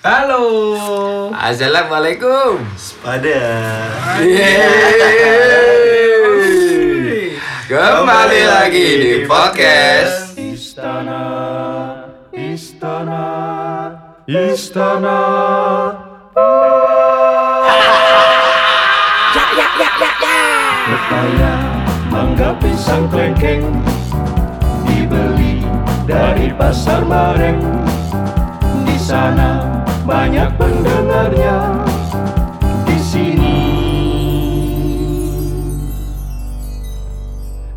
Halo. Assalamualaikum. Pada Yeay. Kembali lagi di podcast. Istana, istana, istana. Pepaya, mangga pisang klengkeng dibeli dari pasar bareng. Di sana banyak pendengarnya. Di sini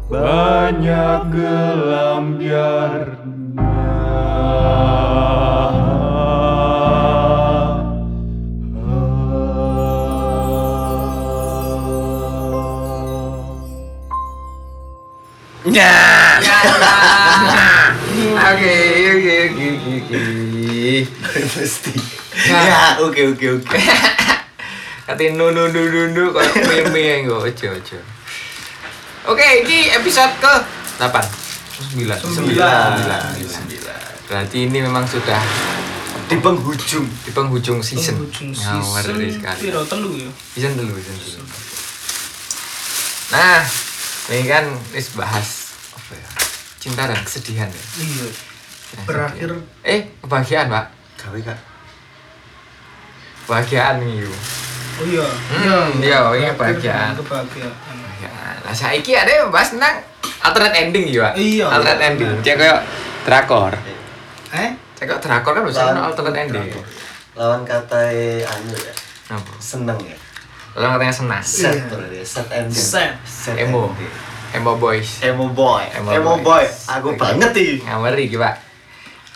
banyak gelambiarnya. Ya. Oke, oke, oke, oke, oke. mesti. Ya, oke oke oke. Kati nu nu nu nu nu kayak mie mie kok ojo ojo. Oke, ini episode ke 8 9 Sembilan. Berarti ini memang sudah Di penghujung. di penghujung season. Penghujung Ngawur season sekali. piro telu ya? Season dulu, season dulu. Nah, ini kan wis bahas apa ya? Cinta dan kesedihan ya. Iya. Berakhir. Eh, kebahagiaan, Pak. Gawe kak. Kebahagiaan nih. Oh iya. Hmm, iya, ini kebahagiaan. Kebahagiaan. Ya, nah saiki ada yang bahas tentang alternate ending ya, Pak. Iya, Alternate iya. ending. Cek kayak drakor. Eh? Cek kayak drakor kan bisa Lawan- alternate ending. Lawan kata anu ya. Apa? Seneng ya. Orang katanya senas. Set Iya. berarti. Set ending. Set. Set Emo. ending. Emo boys. Emo boy. Emo Emo, boy. boy. Aku banget ih. Ngawari iki, Pak.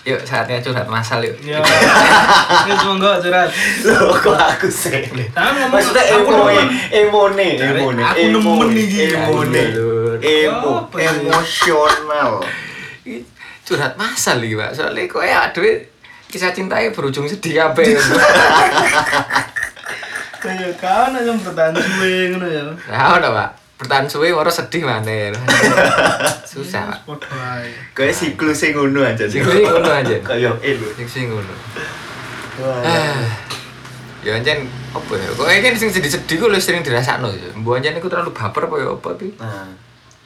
Yuk, saatnya curhat masal yuk. Ya. Ini cuma enggak curhat. Loh, kok aku sih? Tapi Maksudnya aku emo emo nih, emo nih, aku emo nemen nih, iki. emo nih, emo, emosional. Curhat masal iki, Pak. Soalnya kok ya aduh kisah cintanya berujung sedih apa ya. Kayak kan aja bertahan suwe ngono ya. Nah, udah, Pak. Bertahan suwe ora sedih mana. Susah, Pak. Kayak siklus sing ngono aja. Siklus sing ngono aja. Kayak elo. Sing sing ngono. Ah. Ya anjen apa ya? Kok kan sing sedih-sedih kok lu sering dirasakno ya. Mbok anjen iku terlalu baper apa ya apa iki? Nah,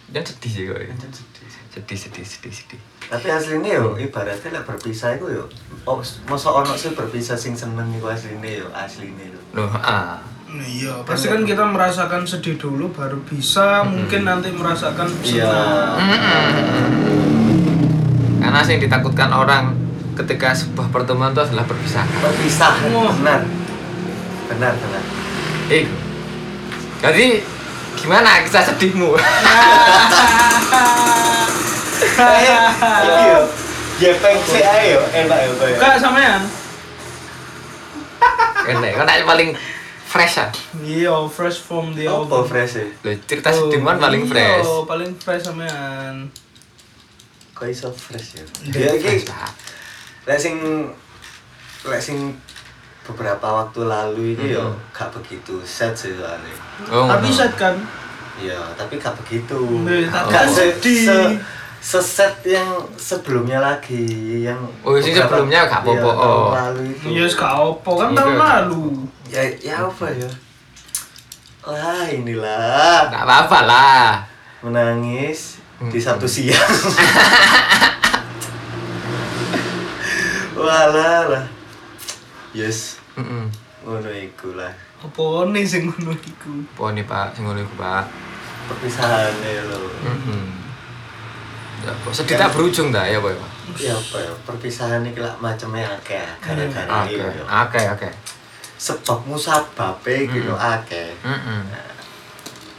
Dan sedih sih kok. ya. sedih sih. Sedih sedih sedih sedih. Tapi aslinya yo ibaratnya lek berpisah iku yo. Oh, masa ono sih berpisah sing seneng iku aslinya yo, aslinya yo. Loh, ah. Nah, Iya, pasti kan kita merasakan sedih dulu baru bisa mungkin nanti merasakan Iya. senang. Karena sing ditakutkan orang ketika sebuah pertemuan itu adalah perpisahan. Perpisahan, Wah. benar. Benar, benar. Eh. Jadi gimana kisah sedihmu? Ayo, iki yo. Gepeng sih ayo, enak yo koyo. Kak sampean? Enak, kan paling fresh ah. Iya, fresh from the Apa album. fresh e? Loh, cerita sedihmu kan paling fresh. Iya, paling fresh sampean. Kok iso fresh ya? Iya, Ya Fresh, iki lek sing lek sing beberapa waktu lalu ini yo Hmm. gak begitu set sih soalnya. Oh, Tapi ngono. set kan? Iya, tapi gak begitu. Nih, tapi Gak kan se, sedih. se, seset yang sebelumnya lagi yang Oh, sing beberapa- sebelumnya gak apa-apa. Iya, tahun Oh. lalu itu. Iya, gak opo kan Iya, tahun lalu. Ya ya apa ya? Lah inilah Nggak apa-apa lah. menangis di Hmm. Sabtu siang. Walah lah. Yes, Heeh. ngono iku lah. Apa nih sing ngono iku? Oh nih Pak, sing ngono iku, Pak. Perpisahannya lo. Heeh. Ya, kok sedih tak berujung dah ya, Boy. Ya apa ya? Perpisahan iki lah macamnya akeh gara-gara Oke, iki yo. Sebab musababe lho Hmm. akeh. Heeh.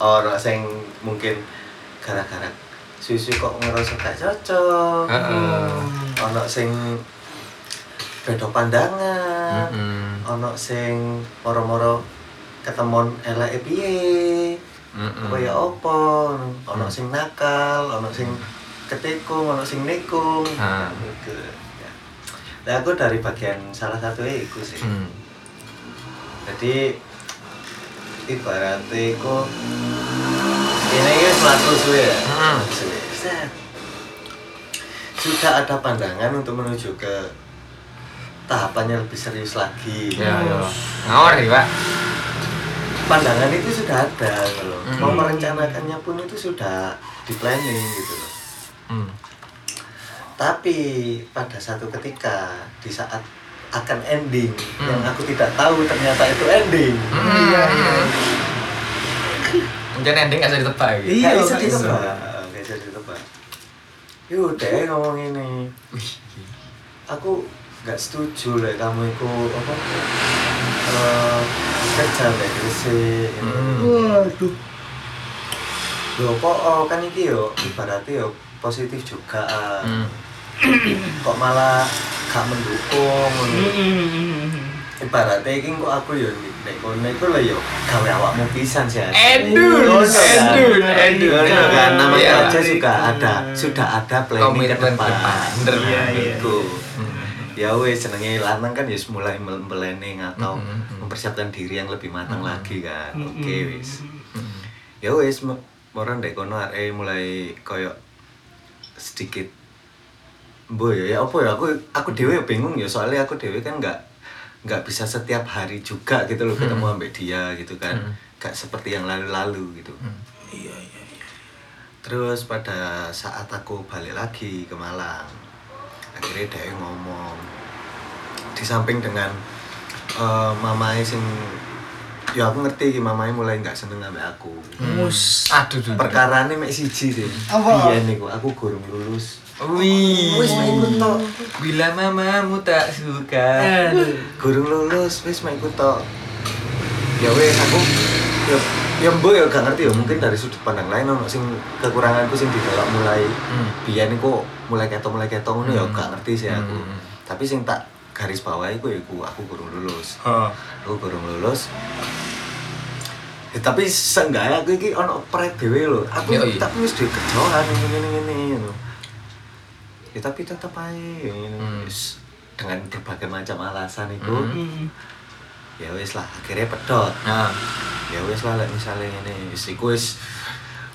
Ora sing mungkin gara-gara susu kok ngerasa gak cocok. Heeh. Ono sing beda pandangan. Heeh. Ono sing moro-moro ketemon eleke piye. Heeh. Kaya apa? Ono Hmm. sing nakal, ono sing ketikung, ono sing nikung. Ah. Gitu. Ya. Nah, aku dari bagian salah satu iku sih. Hmm. Jadi ibaratnya iku ini ya selalu suwe ya. Hmm. Suwe. Sudah ada pandangan untuk menuju ke tahapannya lebih serius lagi Ya, ya. Ngawur nih, Pak. pandangan itu sudah ada gitu loh Hmm. mau merencanakannya pun itu sudah di planning gitu loh Hmm. tapi pada satu ketika di saat akan ending Hmm. yang aku tidak tahu ternyata itu ending Iya, iya. Mungkin ending gak bisa ditebak gitu. Iya, Nggak bisa nggak bisa. ditebak nggak bisa ditebak yaudah ngomong ini aku nggak setuju lah kamu itu apa eh, kerja di Gresik ini. Hmm. Waduh. Loh kok oh, kan iki yo ibaratnya yo positif juga ah. Hmm. Kok malah gak mendukung ibaratnya iki kok aku yo nek kono iku lah yo gawe awakmu pisan sih. Edun, kan? edun, edun. Kan namanya Iya. aja juga ada sudah ada planning ke depan ke depan. Bener. Iya, iya. Ya wes senengnya lanang kan ya mulai planning atau mempersiapkan diri yang lebih matang lagi kan oke wes ya wes moran dek kono mulai koyo sedikit boy ya apa ya aku aku dewe bingung ya soalnya aku dewe kan nggak nggak bisa setiap hari juga gitu loh ketemu Hmm. ambek dia gitu kan Hmm. nggak seperti yang lalu-lalu gitu Hmm. Iya, iya, iya. terus pada saat aku balik lagi ke Malang akhirnya dia ngomong di samping dengan eh mamanya sing ya aku ngerti iki mamanya mulai nggak seneng sama aku Hmm. Mus. Aduh, duh. perkara ini mek siji sih Apa? iya nih aku gurung lulus Wih. Wis, mek ikut tok. Bila mamamu tak suka. Gurung lulus wis mek ikut tok ya wes aku ya ya mbok ya gak ngerti ya mungkin dari sudut pandang lain ono sing kekuranganku sing didelok mulai Hmm. biyen iku mulai ketok mulai ketok ngono ya Hmm. gak ngerti sih aku Hmm. tapi sing tak garis bawahi ku ya iku aku gurung lulus Ha. aku gurung lulus ya, tapi seenggaknya aku iki ono pride dhewe lho aku Yoi. tapi wis duwe kerjaan ngene ngene ngene ngono. Ya tapi tetep ae ngene. Hmm. Wis dengan berbagai macam alasan itu Hmm. Mm. ya wis lah akhirnya pedot Nah. ya wis lah misalnya ini wis iku wis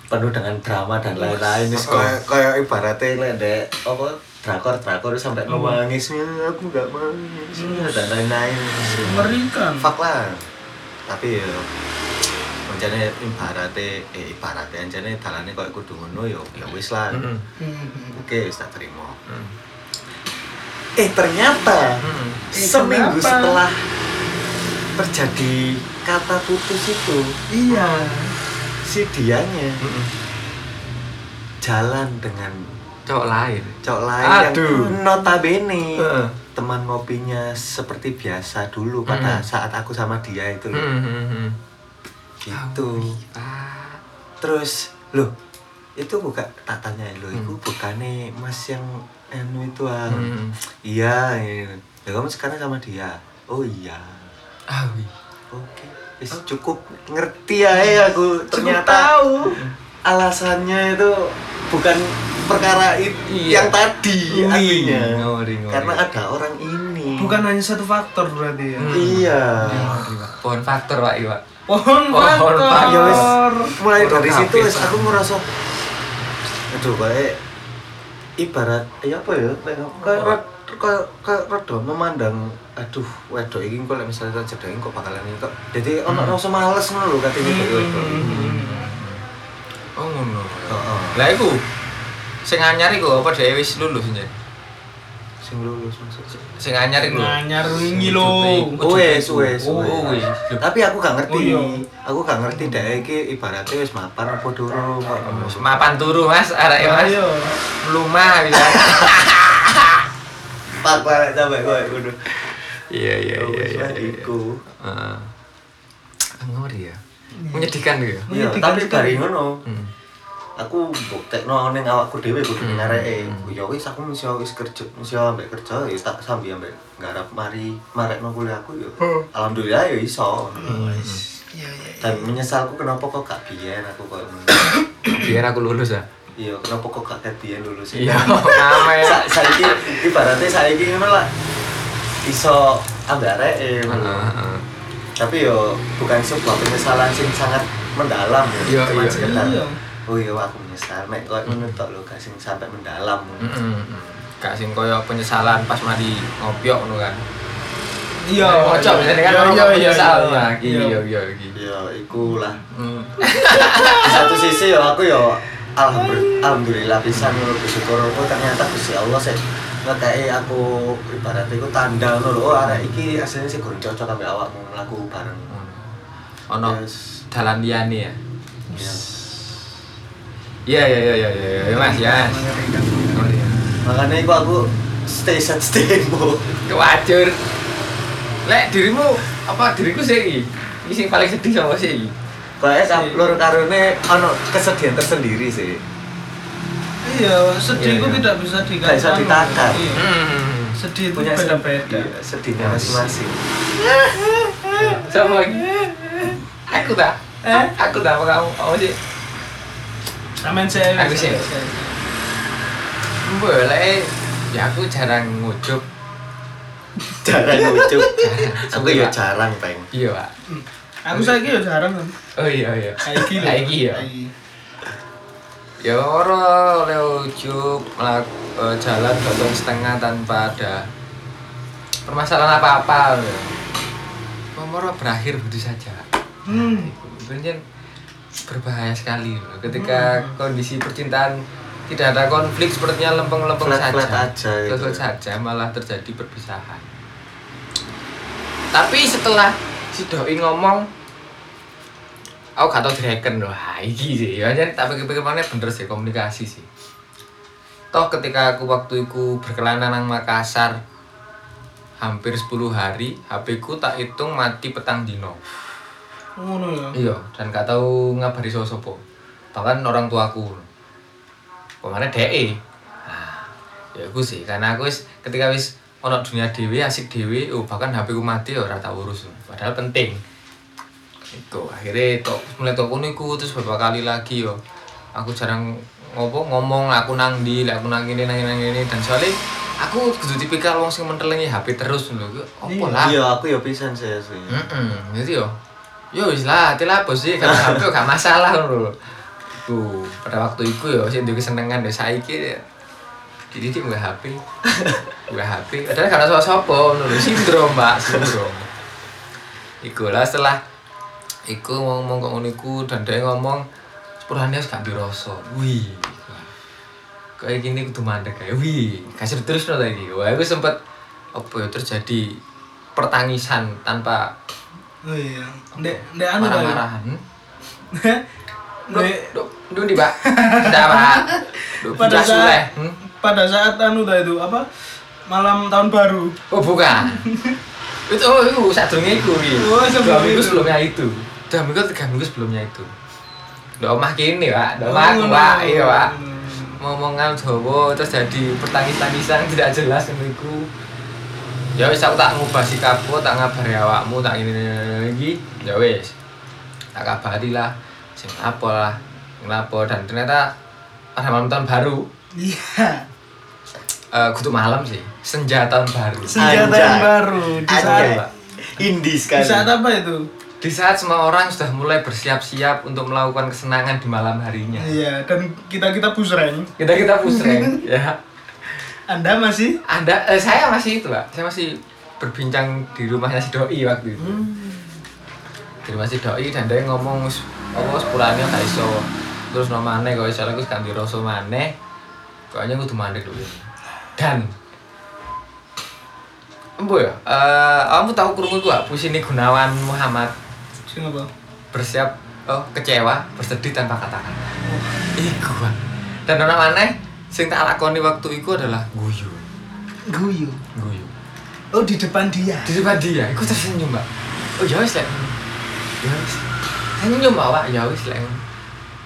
penuh dengan drama dan lain-lain wis Oh. kayak kayak ibaratnya lek ndek apa drakor drakor sampai Hmm. nangis "Ya, aku nggak nangis dan lain-lain Mengerikan. fuck lah tapi ya Anjane ibaratnya eh ibaratnya anjane dalane koyo kudu ngono ya ya wis lah. Hmm. Mm. Oke, wis tak terima. Hmm. Eh ternyata Hmm. Eh, seminggu kenapa? setelah terjadi kata putus itu Iya. si dianya Hmm. jalan dengan Cowok lain. cowok lain Aduh. yang notabene Heeh. teman ngopinya seperti biasa dulu pada Mm. saat aku sama dia itu loh. Hmm. Gitu Pak. terus loh itu bukan tak tanya itu Hmm. bukannya mas yang anu itu ah Hmm. iya iya. ya kamu sekarang sama dia oh iya Ah, oke Wis, cukup ngerti ya eh, aku ternyata tahu. alasannya itu bukan perkara it- Iya. yang tadi Wih, artinya ngori, ngori. karena ada orang ini Bukan hanya satu faktor berarti ya. Hmm. iya Pak. Pohon faktor, Pak, iya, Pak. Pohon Pohon ya mulai Orang dari situ wes aku merasa aduh kayak ibarat ya apa ya kayak kayak kayak rada memandang aduh wedok iki kok misalnya tak cedek kok bakalan ini kok jadi ono Hmm. rasa males ngono lho katanya kayak wedok Oh, ngono. Heeh. Lah iku sing anyar iku apa dhewe wis lulus nje? Sing lulus maksudnya Sing anyar iku. lho. Nganyar wingi lho. Oh, wes wes Oh, wes. tapi aku gak ngerti Oh, iya. aku gak ngerti deh iki ibaratnya wis mapan apa durung kok Mapan turu, Mas, arek Mas. Ayo. Lumah bisa. pak pak sampai kowe kudu Iya, iya, Ya iya, iya. iya. iku Heeh. Ngori ya. Menyedihkan gitu ya. iya tapi bari ngono Hmm. Aku buktekno ning awakku dhewe kudu Hmm. ngareke Hmm. ya wis aku mesti wis kerja mesti ambek kerja ya tak sambil ambek nggarap mari marekno kuliahku ya Hmm. alhamdulillah ya iso Iya, iya. dan menyesalku kenapa kok gak biyen aku kok Biar aku lulus ya. iya kenapa kok gak biyen dulu sih Iya, nama ya. Sa saiki ibaratnya saiki ngono lah iso ambek areke Heeh, tapi yo bukan sebuah penyesalan sing sangat mendalam ya sekedar, iya. Oh iya aku menyesal mek kok ngono tok lho gak sing sampai mendalam Heeh. Gak sing koyo penyesalan pas mari ngopiok ngono kan. Iya. Kocok biasanya kan Iya, orang iya, iya, iya. Iya iya iya. ya iku lah Hmm. di satu sisi ya aku ya alhamdulillah, lho bersyukur aku ternyata Gusti Allah sih ngekei aku ibaratnya itu tanda ngono lho oh arek iki aslinya sih kurang cocok ambek awakmu mlaku bareng Ono Yes. dalan liyane ya. Iya. Iya iya iya iya iya iya, Mas ya. Makanya iku aku stay set stay mo Kewajur. Lek dirimu apa diriku sih? Ini sing paling sedih sama sih. kayak lur karone ono kesedihan tersendiri sih Iya, sedih Iya, itu iya. tidak bisa Nggak bisa ditakar. Iya. Hmm. Sedih itu punya beda-beda. iya, sedihnya masing-masing Siapa lagi? Aku tak. Eh? Aku tak apa kamu? Kamu sih? Amin saya. Aku sih. Boleh. Ya aku jarang ngucup. jarang ngucup aku ya jarang peng Iya, Pak. Aku saiki ya jarang kan. Oh iya iya. Saiki lho. Saiki ya. Ya ora oleh melak eh, jalan dotong setengah tanpa ada permasalahan apa-apa. Memoro berakhir begitu saja. Hmm. Sebenarnya berbahaya sekali loh. ketika kondisi percintaan tidak ada konflik sepertinya lempeng-lempeng saja. flat aja gitu. Saja malah terjadi perpisahan. Tapi setelah si doi ngomong aku gak tau direken loh iki sih ya jadi tak pikir-pikir mana bener sih komunikasi sih toh ketika aku waktu itu berkelana nang Makassar hampir 10 hari HP ku tak hitung mati petang dino Ngono ya. iya dan gak tahu ngabari sopo bahkan orang tuaku. Ke mana DE nah, ya aku sih karena aku wis ketika wis ono dunia dewi asik dewi oh bahkan HP ku mati ya ora tak urus. Padahal penting. Itu akhirnya tok mulai tok kono iku terus beberapa kali lagi yo. Aku jarang ngopo ngomong aku nang di aku nang ini nang ini nang ini dan soalnya aku kudu tipikal wong sing mentelengi HP terus lho. Opo lah? Iya aku ya pisan sih sih Heeh, jadi yo. Yo wis lah, ati lah bos sih, kan HP gak masalah lho. Tuh, pada waktu itu yo sing duwe kesenengan ya saiki ya. Jadi dia nggak HP, nggak HP. Padahal karena sapa-sapa ngono lho, sindrom mbak, sindrom. Iku lah setelah Iku ngomong kok ngono iku dan dia ngomong sepurane gak dirasa. Wih. Kayak gini kudu mandek kayak wih, kasih terus no lagi. Wah, aku sempet apa ya terjadi pertangisan tanpa Oh iya. Ndek ndek anu marah-marahan. Ndek duh, di pak. Tidak pak. Duh, pada saat. Hmm? pada saat anu dah itu apa? Malam tahun baru. Oh bukan. itu oh itu saat durungnya itu. Wi. Oh, sebelum Dua minggu sebelumnya itu. Dua minggu tiga minggu sebelumnya itu. Udah omah kini pak. Oh, omah aku ngono. pak. Iya pak. Ngomongan Jawa terus jadi pertangis-tangisan tidak jelas niku. Ya wis aku tak ngubah sikapku, tak ngabari awakmu, tak ini lagi. Ya wis. Tak kabari lah. Sing apa lah. Ngelapo dan ternyata pada malam tahun baru Iya. eh kudu malam sih. Senja tahun baru. Senjata Anjay. yang baru di saat indie di sekali saat apa itu? Di saat semua orang sudah mulai bersiap-siap untuk melakukan kesenangan di malam harinya. Iya, dan kita kita pusreng. Kita kita pusreng ya. Anda masih? Anda eh, saya masih itu, Pak. Saya masih berbincang di rumahnya si doi waktu itu. Hmm. Di rumah si doi dan dia ngomong "Wis, apa sepulane gak iso. Terus no maneh kok iso aku ganti rasa maneh. Kayaknya kudu mandek dulu. Dan Embo ya, eh, kamu tahu kurungu gua Pusini Gunawan Muhammad Sing apa? bersiap oh kecewa bersedih tanpa kata-kata iku Pak. dan orang aneh sing tak lakoni waktu itu adalah guyu. Guyu. guyu. Oh, di depan dia. di depan dia. Aku tersenyum mbak. Oh ya wis lek. Ya wis. Senyum mbak Wak. ya wis lek.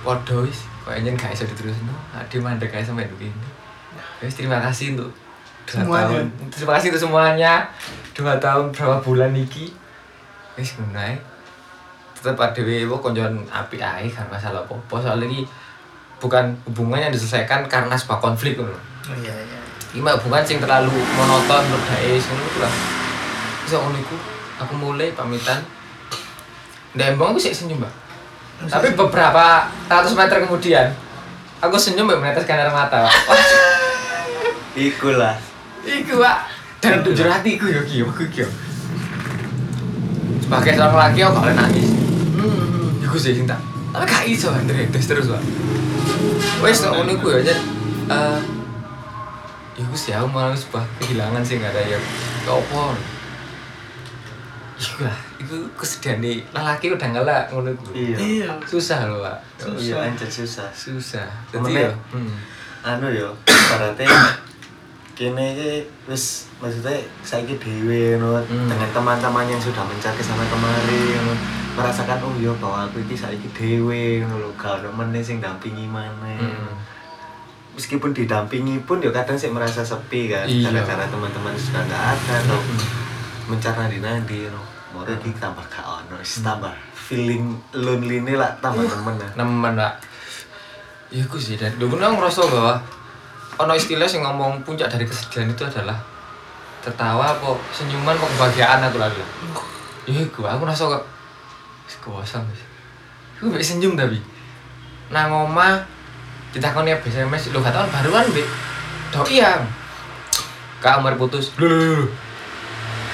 Waduh wis. Kok enjen gak iso diterusno ade mandek kayak sampai begini ya wis terima kasih untuk dua Semuanya. tahun. Terima kasih untuk semuanya. Dua tahun berapa bulan iki? Wis ae. Tetep adewe wo konjon api ae kan masalah apa-apa. Soalnya iki bukan hubungan yang diselesaikan karena sebuah konflik ngono Oh iya iya. Mah hubungan sing terlalu monoton dae ngono iku lah. Wis ngono iku aku mulai pamitan. Ndek embong aku sik senyum, Mbak. Tapi beberapa ratus meter kemudian aku senyum mbak meneteskan air mata. Iku lah iku, Pak. Dan jujur hatiku yo ki, aku ki. yo. sebagai seorang laki aku gak boleh nangis Hmm. iku sih sing tak tapi gak iso Andre terus terus Pak wes kok ngono iku ya Jan eh iku sih aku malah sebuah kehilangan sih gak ada yang gak apa? Iku lah iku kesedihan nih. Lelaki udah ngelak ngono iku. Iya. Iya. susah loh Pak. Iya anjir susah. Susah. Temennya- jadi ya hmm. anu yo berarti kene iki wis maksudnya saiki dhewe ngono. Hmm. dengan teman-teman yang sudah mencari sana kemari ngono merasakan oh yo bahwa aku iki saiki dhewe ngono lho gak ono meneh sing dampingi maneh. Hmm. meskipun didampingi pun yo kadang sih merasa sepi kan. Iya. gara-gara teman-teman sudah nggak ada atau Hmm. mencari nadi-nadi no mau iki tambah gak ono wis tambah feeling lonely ini lah tambah temen lah. Nemen pak ya aku sih dan. Dulu aku ngerasa bahwa ono istilah yang ngomong puncak dari kesedihan itu adalah tertawa apa senyuman apa kebahagiaan aku lalu ya aku aku ngerasa kok wis kewasam wis aku bisa senyum tapi nang oma ditakoni SMS lo gak tau baruan be doi yang kamar putus lu lu lu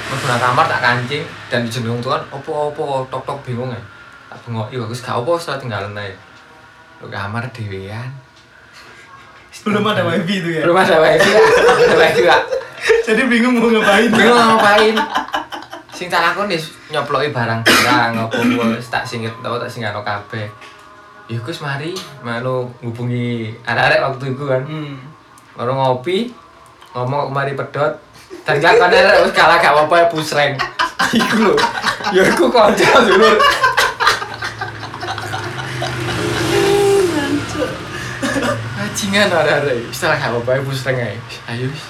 Mas nang kamar tak kancing dan dijeneng tuan opo-opo tok-tok bingung ya. Tak bengok, iya bagus gak opo setelah tinggalan ae. Lu kamar dhewean. Belum ada wifi itu ya. Belum ada wifi, ada wifi. Jadi bingung mau ngapain. Bingung mau ngapain. Sing tak lakoni nyoploki barang-barang opo wis tak singit tau tak singano kabeh. Ya Gus mari malu ngubungi arek-arek waktu itu kan. Hmm. Baru ngopi, ngomong kemari pedot. Dan kan arek wis kalah gak apa-apa ya pusreng. Iku lho. Ya iku kanca dulur. Bajingan arek-arek. Istilah gak apa-apa pusreng ae. Ayo wis.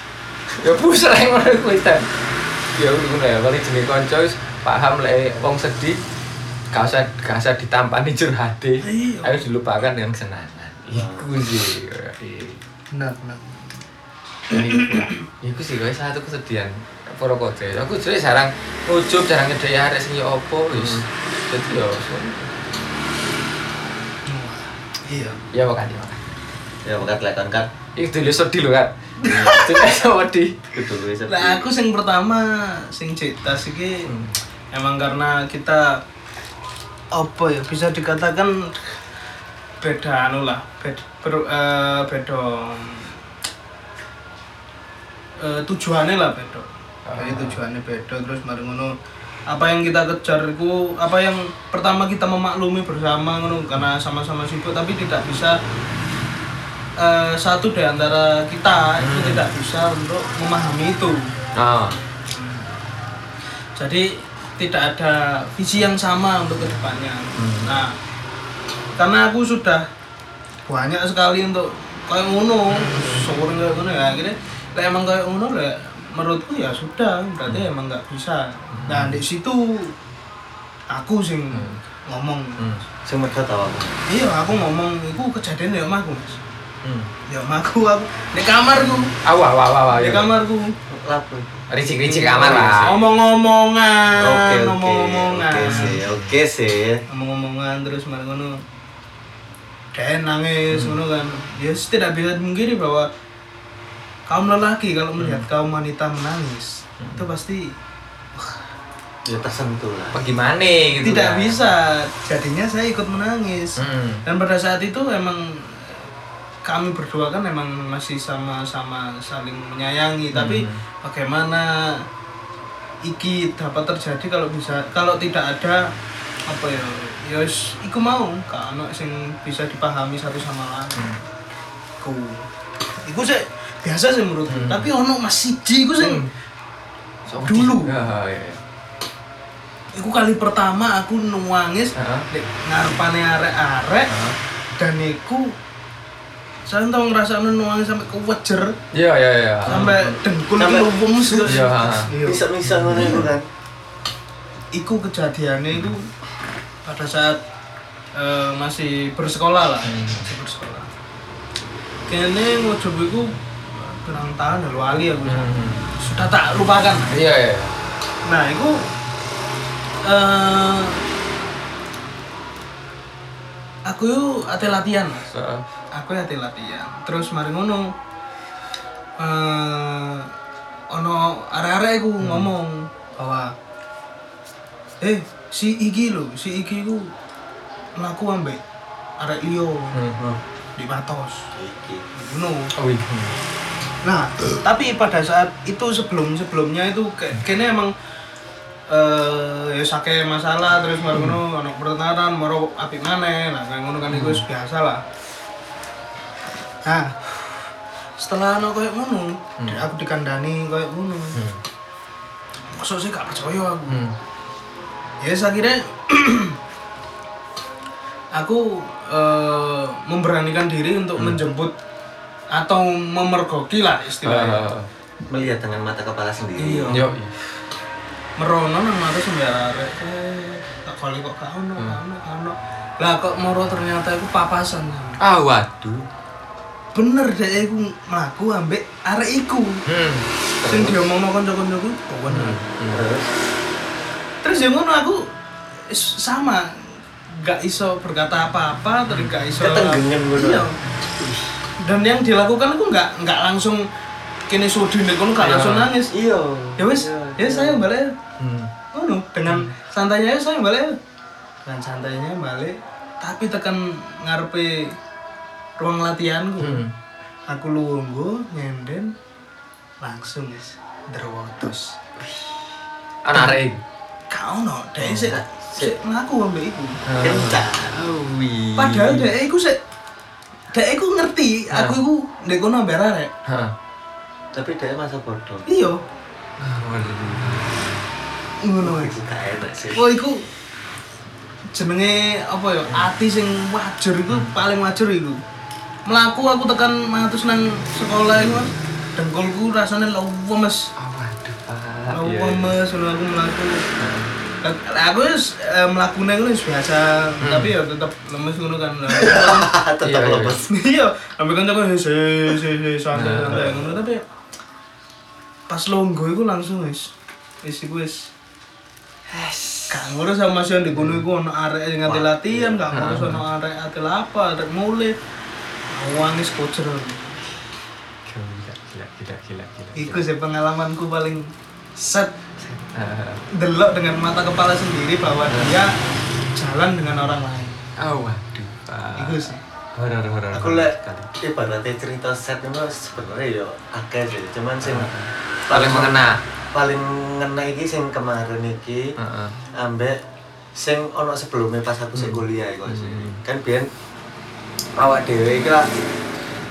Ya pusreng ngono kuwi. Ya ngono ya paling jenenge kanca wis paham lek wong sedih gak usah gak usah ditampani curhate. Iya. Ayo dilupakan dengan kesenangan. Iku sih. Benar, benar. Iku sih guys satu kesedihan para kote. Aku jadi jarang ujub, jarang ngedek arek sing yo opo wis. Dadi yo Iya. ya makan ya makan. ya bakat lekon kan Iku dulu sedih lho kan. Cerita sama di. Lah aku sing pertama sing cerita iki Hmm. emang karena kita apa ya bisa dikatakan beda anu lah beda, ber- eh, beda eh, tujuannya lah beda Jadi Ah. tujuannya beda terus mari ngono apa yang kita kejar itu apa yang pertama kita memaklumi bersama ngono karena sama-sama sibuk tapi tidak bisa eh, satu di antara kita itu Hmm. tidak bisa untuk memahami itu Ah. jadi tidak ada visi yang sama untuk ke depannya. Hmm. Nah, karena aku sudah banyak sekali untuk kayak ngono, syukur kayak ngono ya akhirnya, lah emang kayak ngono lah, menurutku ya sudah, berarti emang nggak bisa. Nah di situ aku sing Hmm. ngomong, Hmm. sing mergo tau aku iya aku ngomong, itu kejadian ya omahku mas, Hmm. ya omahku aku di kamarku, Awah, awah, awah, di ya. kamarku, lapo Ricik-ricik kamar lah. ngomong-ngomongan, oke oke ngomong-ngomongan. oke sih oke sih ngomong-ngomongan terus malah ngono dan nangis Hmm. ngono kan ya tidak bisa dimungkiri bahwa kaum lelaki kalau melihat kaum wanita menangis Hmm. itu pasti ya tersentuh lah Bagaimana gitu tidak kan. bisa jadinya saya ikut menangis Hmm. dan pada saat itu emang kami berdua kan emang masih sama-sama saling menyayangi tapi Hmm. bagaimana iki dapat terjadi kalau bisa kalau tidak ada apa ya ya iku mau ono sing bisa dipahami satu sama lain Hmm. ku iku sih biasa sih menurutku Hmm. tapi ono mas siji iku sing Hmm. Dulu. Ya, ya. iku kali pertama aku nuangis Heeh. di ngarepane arek-arek Heeh. dan iku saya tau ngerasa nuangis sampai kewejer Iya, iya, iya. sampai dengkul Sampai- lumus Iya. Iya. bisa bisa ngono itu kan iku kejadiannya itu pada saat eh, masih bersekolah lah Hmm. masih bersekolah kene ngojok iku berang tahun ya wali aku Hmm. sudah tak lupakan Iya, iya. nah itu eh aku yuk ate latihan mas So, aku ate latihan terus mari ngono eh ono arek-arek iku ngomong bahwa eh si iki lho si iki ku mlaku ambek arek liya Hmm. Oh, di Matos iki. ngono Oh iya. Nah, tapi pada saat itu sebelum sebelumnya itu kayak kene emang eh ya sake masalah terus baru ngono ono pertengkaran baru apik maneh nah kayak ngono kan itu wis biasa lah. Nah, setelah ono kayak ngono, aku dikandani kayak ngono. Hmm. Maksud sih gak percaya aku. Hmm. Ya yes, akhirnya aku eh, memberanikan diri untuk menjemput atau memergoki lah istilahnya. Ah, Melihat dengan mata kepala sendiri. Iya. Yo. merono nang mata sembarang arek eh tak kali kok gak ono gak ono gak ono lah kok moro ternyata iku papasan Ah waduh. Bener deh iku mlaku ambek arek iku Hmm. sing diomongno kanca-kancaku kok bener Terus terus ya ngono aku sama gak iso berkata apa-apa terus gak iso Ketenggengen ngono. iya dan yang dilakukan aku nggak nggak langsung kini sudi nek kono gak Iya. langsung nangis iya. ya wes ya saya balik Hmm. Ngono, dengan santainya saya balik. Dengan santainya balik, tapi tekan ngarepe ruang latihanku. Hmm. Aku lungguh, nyenden, langsung guys, derwotos. Anak arek. Kau no, deh sih, sih ngaku ambek iku. Kencang. Wih. Padahal deh iku sih, deh iku ngerti, aku iku ndek kono ambek arek. Hah. Tapi dia masa bodoh. Iya, ngono Itu gak enak sih. Wah, iku jenenge apa ya? Ati sing wajar iku paling wajar iku. Melaku aku tekan matus nang sekolah iku, Mas. Dengkulku rasanya lemes. Ah, waduh, Pak. Iya, iya. Lemes ngono aku melaku. Lah aku wis eh, mlakune ngono wis biasa, tapi ya tetep lemes ngono kan. Tetap Iya, iya. lemes. Iya, ambil kan aku wis wis wis santai santai ngono tapi pas longgo iku langsung wis wis iku wis Gak ngurus sama masih di kono iku ono arek sing ngati latihan, gak ngurus ono arek ati apa, arek mulai. Wangis kocer. Gila, gila, gila, gila, gila. Iku sih pengalamanku paling set Ah, delok dengan mata kepala sendiri bahwa dia jalan dengan orang lain. ah, waduh, Pak. Iku sih. Horor, horor. Aku lek ibaratnya cerita set itu sebenarnya ya akeh sih. Cuman sing paling mengena. paling ngena iki sing kemarin iki Heeh. ambek sing ono sebelumnya pas aku sing kuliah iku sih. Hmm. Kan biyen awak dhewe iki lah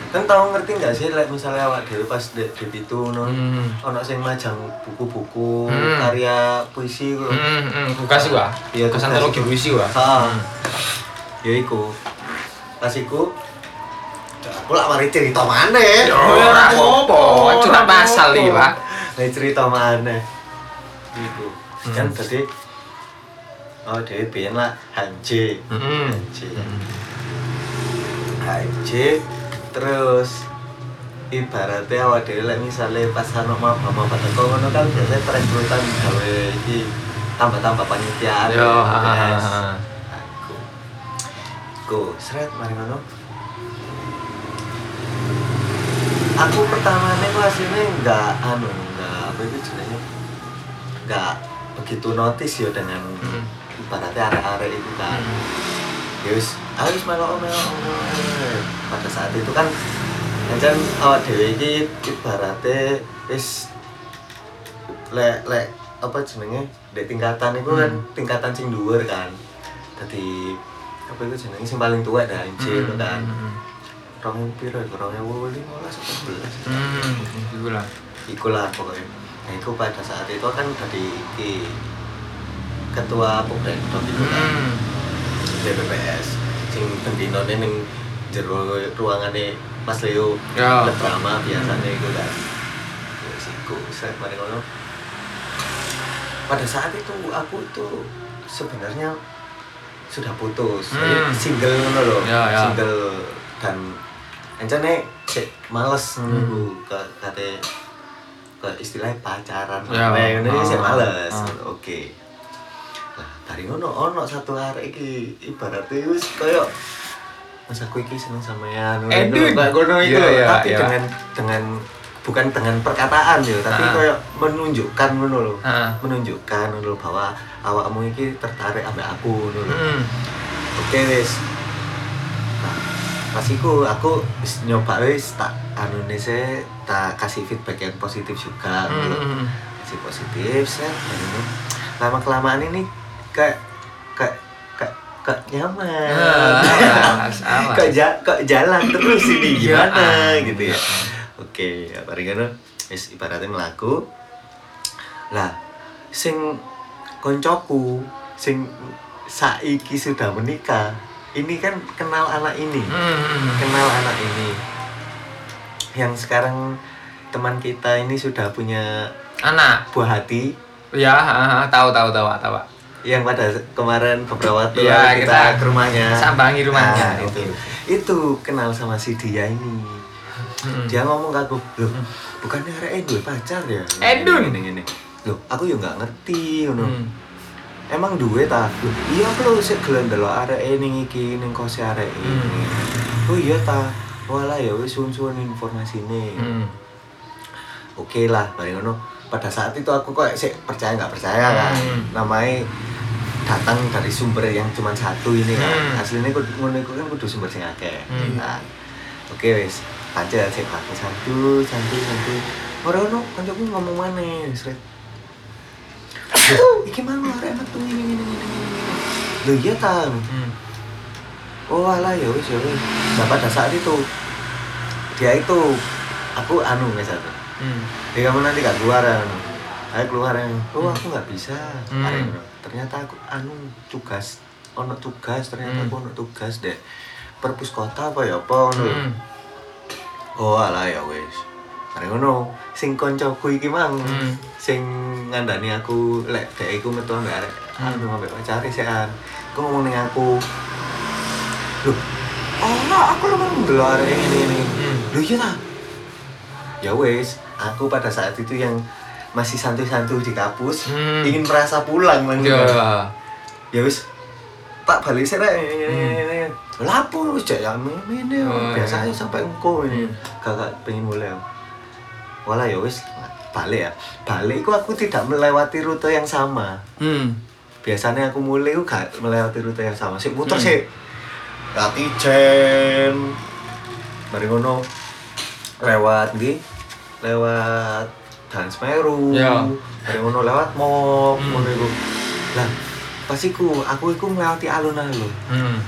kan tau ngerti nggak sih like misalnya awak dhewe pas di, di pitu no Hmm. ono sing majang buku-buku Hmm. karya puisi ku lho. Hmm, hmm, buka sih wah. Iya, Buka tugas antologi itu. puisi wah. Ha. Ya iku. Pas iku aku lak mari cerita maneh. Ora apa-apa, curhat pasal iki, Pak. Lagi cerita maneh. Iku. Hmm. Kan tadi Oh, dhewe biyen lah Hanje. Hmm. Hanje. Hanje terus ibaratnya awak dhewe lek misale pas ana maba-maba teko ngono kan biasanya perekrutan gawe iki tambah-tambah panitiaan. Yo. Aku. Ku, seret mari ngono. Aku pertamanya kelas ini nggak anu, nggak apa itu jenenge, nggak begitu notice ya dengan Hmm. ibaratnya arek-arek itu kan. Yus, harus melok melok. Pada saat itu kan, kan awak dewe iki ibaratnya wis lek lek apa jenenge di tingkatan itu kan Hmm. tingkatan sing dhuwur kan. Dadi apa itu jenenge sing paling tua dah inci itu kan. Hmm. Rong ewu piro iku? Rong ewu atau sebelas? Hmm, iku lah. Iku lah pokoknya. Nah, itu pada saat itu kan dari ketua Pokdekdok itu kan. Hmm. DPPS sing bendinone ning jero ruangane Mas Leo Ya. drama biasanya itu kan wis iku saya mari ngono pada saat itu aku itu sebenarnya sudah putus Hmm. Single ngono loh Ya, ya. single dan encane cek males Hmm. nunggu ke kate ke istilahnya pacaran Ya. Ngono sih males ah. oke dari ngono ono satu hari iki ibaratnya wis koyo Mas aku iki seneng sampean ngono Edun. iku, kayak ngono Iya, lho. iya, tapi iya. dengan dengan bukan dengan perkataan ya tapi Ah. kayak menunjukkan ngono lho Ah. menunjukkan ngono bahwa awakmu iki tertarik ambek aku ngono lho Hmm. oke wis nah, pas iku aku wis nyoba wis tak anu sih tak kasih feedback yang positif juga lho. Hmm. kasih positif set lama kelamaan ini kayak kayak kayak kayak nyaman Ah, sama. kok ja kok jalan terus ini Iya. gimana gitu ya oke ya paling kan wis ibaratnya melaku lah sing koncoku sing saiki sudah menikah ini kan kenal anak ini Hmm. kenal anak ini yang sekarang teman kita ini sudah punya Anak. buah hati Ya, ah, ah, tahu tahu tahu tahu. Pak. Yang pada kemarin beberapa waktu lalu kita, kita ke rumahnya sambangi rumahnya. Nah, itu itu kenal sama si dia ini Hmm. dia ngomong ke aku loh bukannya arek dua pacar ya Edun. gini, gini. loh aku ya nggak ngerti ngono Hmm. emang duwe ta loh iya aku lho sik gelem delok arek ning iki ning kose arek ini Hmm. oh iya ta walah ya wis suwun-suwun informasine Hmm. oke lah bareng ngono pada saat itu aku kok sih percaya nggak percaya kan. Hmm. namanya datang dari sumber yang cuma satu ini kan. Hmm. aslinya kudu ngono iku kan kudu sumber sing akeh. Hmm. nah, oke wis. Pancen sik aku santu santu santu. Ora ono kancaku ngomong maneh sret iki mang enak tuh ini ini ini ini lho iya ta Hmm. oh alah ya wis ya wis. Nah pada saat itu dia itu aku anu aku Hmm. Eh kamu nanti gak keluar ya? Ayo keluar ya. Oh aku nggak bisa. Hmm. Ngono. Ternyata aku anu tugas, ono tugas. Ternyata Hmm. aku ono tugas deh. Perpus kota apa ya apa ngono. Hmm. Oh alah ya wis. Arek ngono. Sing koncoku iki mang. Hmm. Sing ngandani aku lek dek iku metu ambek arek. Hmm. Anu ambek pacare sekan. Iku ngomong ning aku. Loh, oh aku lho mang ndelok arek ini ini. Hmm. Loh iya ta? Ya wes, aku pada saat itu yang masih santuy-santuy di kampus, Hmm. ingin merasa pulang mang. Ya. Ya wes, tak balik sih ini. Lapo wis ya ini Hmm. Oh, biasa iya. aja sampai engko ini. Hmm. Kakak pengen mulai. Walah ya wes, balik ya. Balik itu aku tidak melewati rute yang sama. Hmm. Biasanya aku mulai itu gak melewati rute yang sama. Sik muter Hmm. sih. Latijen. Mari ngono lewat di lewat Dan Semeru. Ya. Mari ngono lewat Mop, Hmm. ngono iku. Lah, pas iku aku iku melewati alun-alun. Hmm.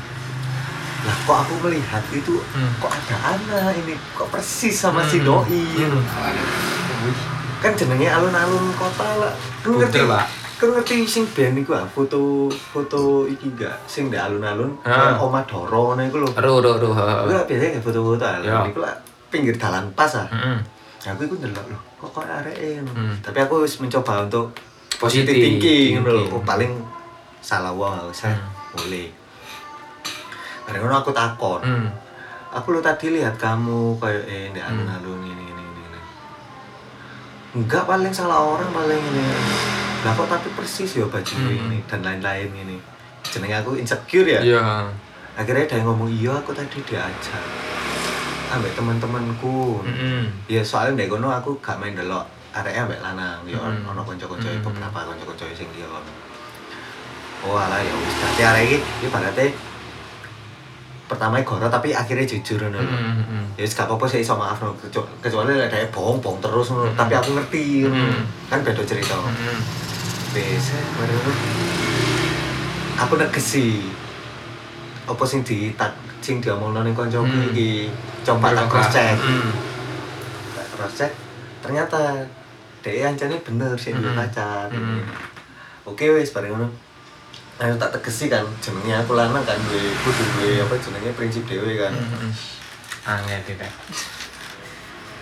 Lah kok aku melihat itu Hmm. kok ada anak ini kok persis sama si Hmm. doi. Hmm. Kan jenenge alun-alun kota lah. Kan ngerti, Pak. kan ngerti sing band iku ah, foto foto iki enggak sing di alun-alun kayak Oma Doro ngono iku lho. Ru. Aku lah biasanya foto-foto Ya. alun iku lah pinggir dalan pas ah. Hmm. Aku iku ndelok lho, kok kok ngono. Hmm. Tapi aku wis mencoba untuk Positif positive thinking ngono. Oh, paling salah wong aku saya Hmm. boleh. Bareng ngono aku takon. Hmm. Aku lo tadi lihat kamu kayak eh Hmm. alun-alun ini ini ini. Enggak paling salah orang paling ini. Lah kok tapi persis ya baju Hmm. ini dan lain-lain ini. Jenenge aku insecure ya. Iya. Akhirnya yang ngomong iya aku tadi diajak. Ambek teman-temanku. Hmm. Ya soalnya ndek kono aku gak main delok areke ambek lanang. Ya Hmm. ono kanca-kanca Hmm. beberapa kanca-kanca sing dia kono. Oh alah ya wis dadi arek iki ibaratnya pertama goro tapi akhirnya jujur ngono lho. Hmm. Hmm. Ya wis gak apa-apa sih iso maaf no. Kecu- kecuali lek dhek bohong-bohong terus ngono. Hmm. Tapi aku ngerti ngono. Hmm. Kan beda cerita. Hmm. Wis mari ngono. Aku negesi apa sing di tak sing diomongno ning kancaku Hmm. iki coba tak cross check. Hmm. Tak cross check ternyata dhek ancane bener sih Hmm. pacar. Hmm. Oke wis bareng ngono. Ayo tak tegesi kan jenenge aku lanang kan duwe kudu duwe apa jenenge prinsip dhewe kan. Hmm. Angel tidak.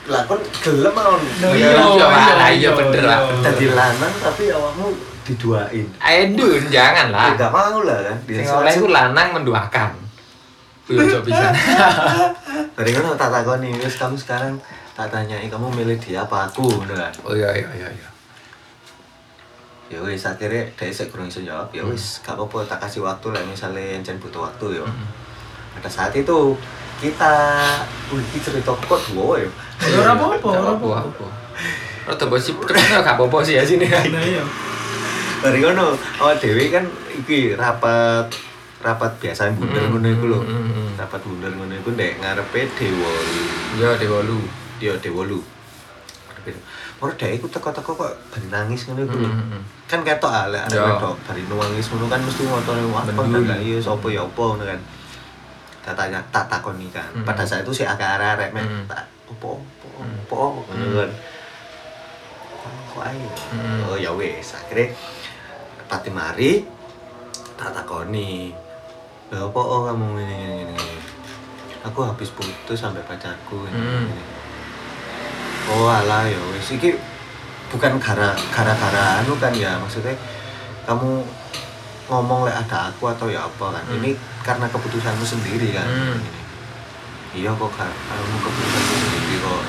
Lah kon gelem. Loh, iya, iya, Pak. Lah, iya, bener. Dadi lanang tapi awakmu diduain. Edun jangan lah. Ya gak mau lah kan. Sing oleh iku lanang menduakan. Coba bisa. Dari ngono tak takoni, wis kamu sekarang tak tanyai kamu milih dia apa aku ngono kan. Oh iya iya iya iya. Ya wis akhirnya dhek sik kurang iso jawab. Ya wis gak apa-apa tak kasih waktu lah misalnya encen butuh waktu ya. Hmm. Pada saat itu kita wih cerita kok dua ya Ya ora apa-apa, ora apa-apa. apa Rada bos sih terus gak apa-apa sih ya sini. Nah iya. Dari kono awak dhewe kan iki rapat rapat biasa bundar Mm, ngono iku lho. Rapat bundar ngono iku ndek ngarepe Dewolu. Ya Dewolu. Dia Dewolu. Ora dhek iku teko-teko kok bari nangis ngono iku lho. Kan ketok ah Ya. arek wedok bari nangis ngono kan mesti ngotone wah kok Mendul. lah iya sapa ya apa ngono kan. Tak tanya tak takoni kan. Pada saat itu si akeh arek mek Mm. tak opo opo opo ngono kan. Kok. Mm. Oh ya wis, akhirnya pati mari tak takoni. Lah apa oh, kamu ini ini ini. Aku habis putus sampai pacarku ini. Mm. ini. Oh alah ya wis iki bukan gara gara-gara anu kan ya maksudnya kamu ngomong lek ada aku atau ya apa kan. Hmm. Ini karena keputusanmu sendiri kan. Hmm. Iya kok kan, kamu keputusanmu sendiri kok.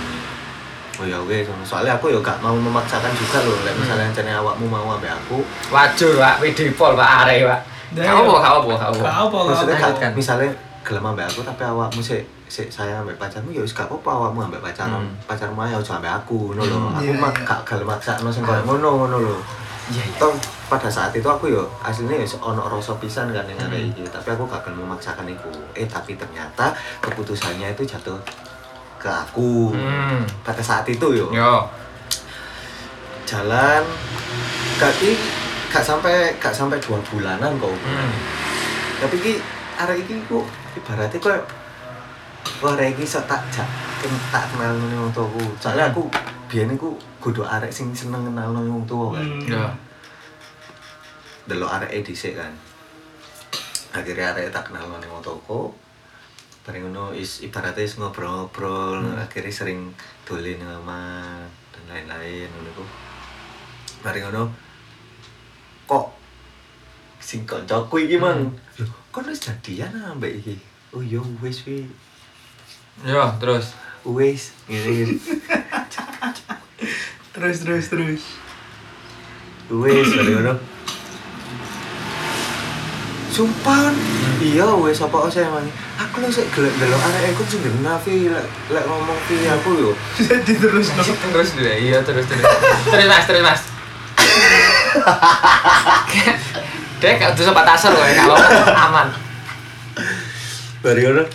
Oh ya wes, soalnya aku ya gak mau memaksakan juga loh. Lek misalnya hmm. awakmu mau ambek aku, Wajur Pak, PD Pol Pak Are Pak. Kau apa kau apa kau Gak apa. apa, gak maksudnya apa. lanjutkan. misalnya gelem ambek aku tapi awakmu sih sik saya ambek pacarmu ya wis gak apa-apa awakmu ambek pacaran Hmm. pacarmu aja aja ambek aku ngono lho Hmm. aku Iya, mah iya. gak gelem maksakno sing koyo ngono ngono lho Iya iya. pada saat itu aku yo aslinya ya ono rasa pisan kan yang ada Hmm. iki tapi aku gak gelem memaksakan itu eh tapi ternyata keputusannya itu jatuh ke aku Hmm. pada saat itu yo Yo. jalan gak i- gak sampai gak sampai dua bulanan kok Hmm. tapi ki arek iki ku ibaratnya koyo wah arek iki sok tak jak tak kenal nih wong tuaku soalnya aku biyen iku kudu arek sing seneng kenal nih wong tua kan Hmm. Yo. delok arek dhisik kan akhirnya arek tak kenal nih wong tuaku bareng ngono is ibaratnya is ngobrol-ngobrol Hmm. akhirnya sering dolen sama dan lain-lain ngono iku bareng ngono kok sing kancaku iki mang Hmm. lho kok wis jadian ambek iki oh yo wis wi Yo terus. wis ngene Terus terus terus. wis ngono Sumpah, iya wes apa saya mang. Aku lho sik gelek delok arek aku sing Vi lek lek ngomong Vi aku yo. Jadi terus terus dulu iya terus terus terus mas terus mas dek gak tuh sempat asal loh ya kalau aman Bari ngono.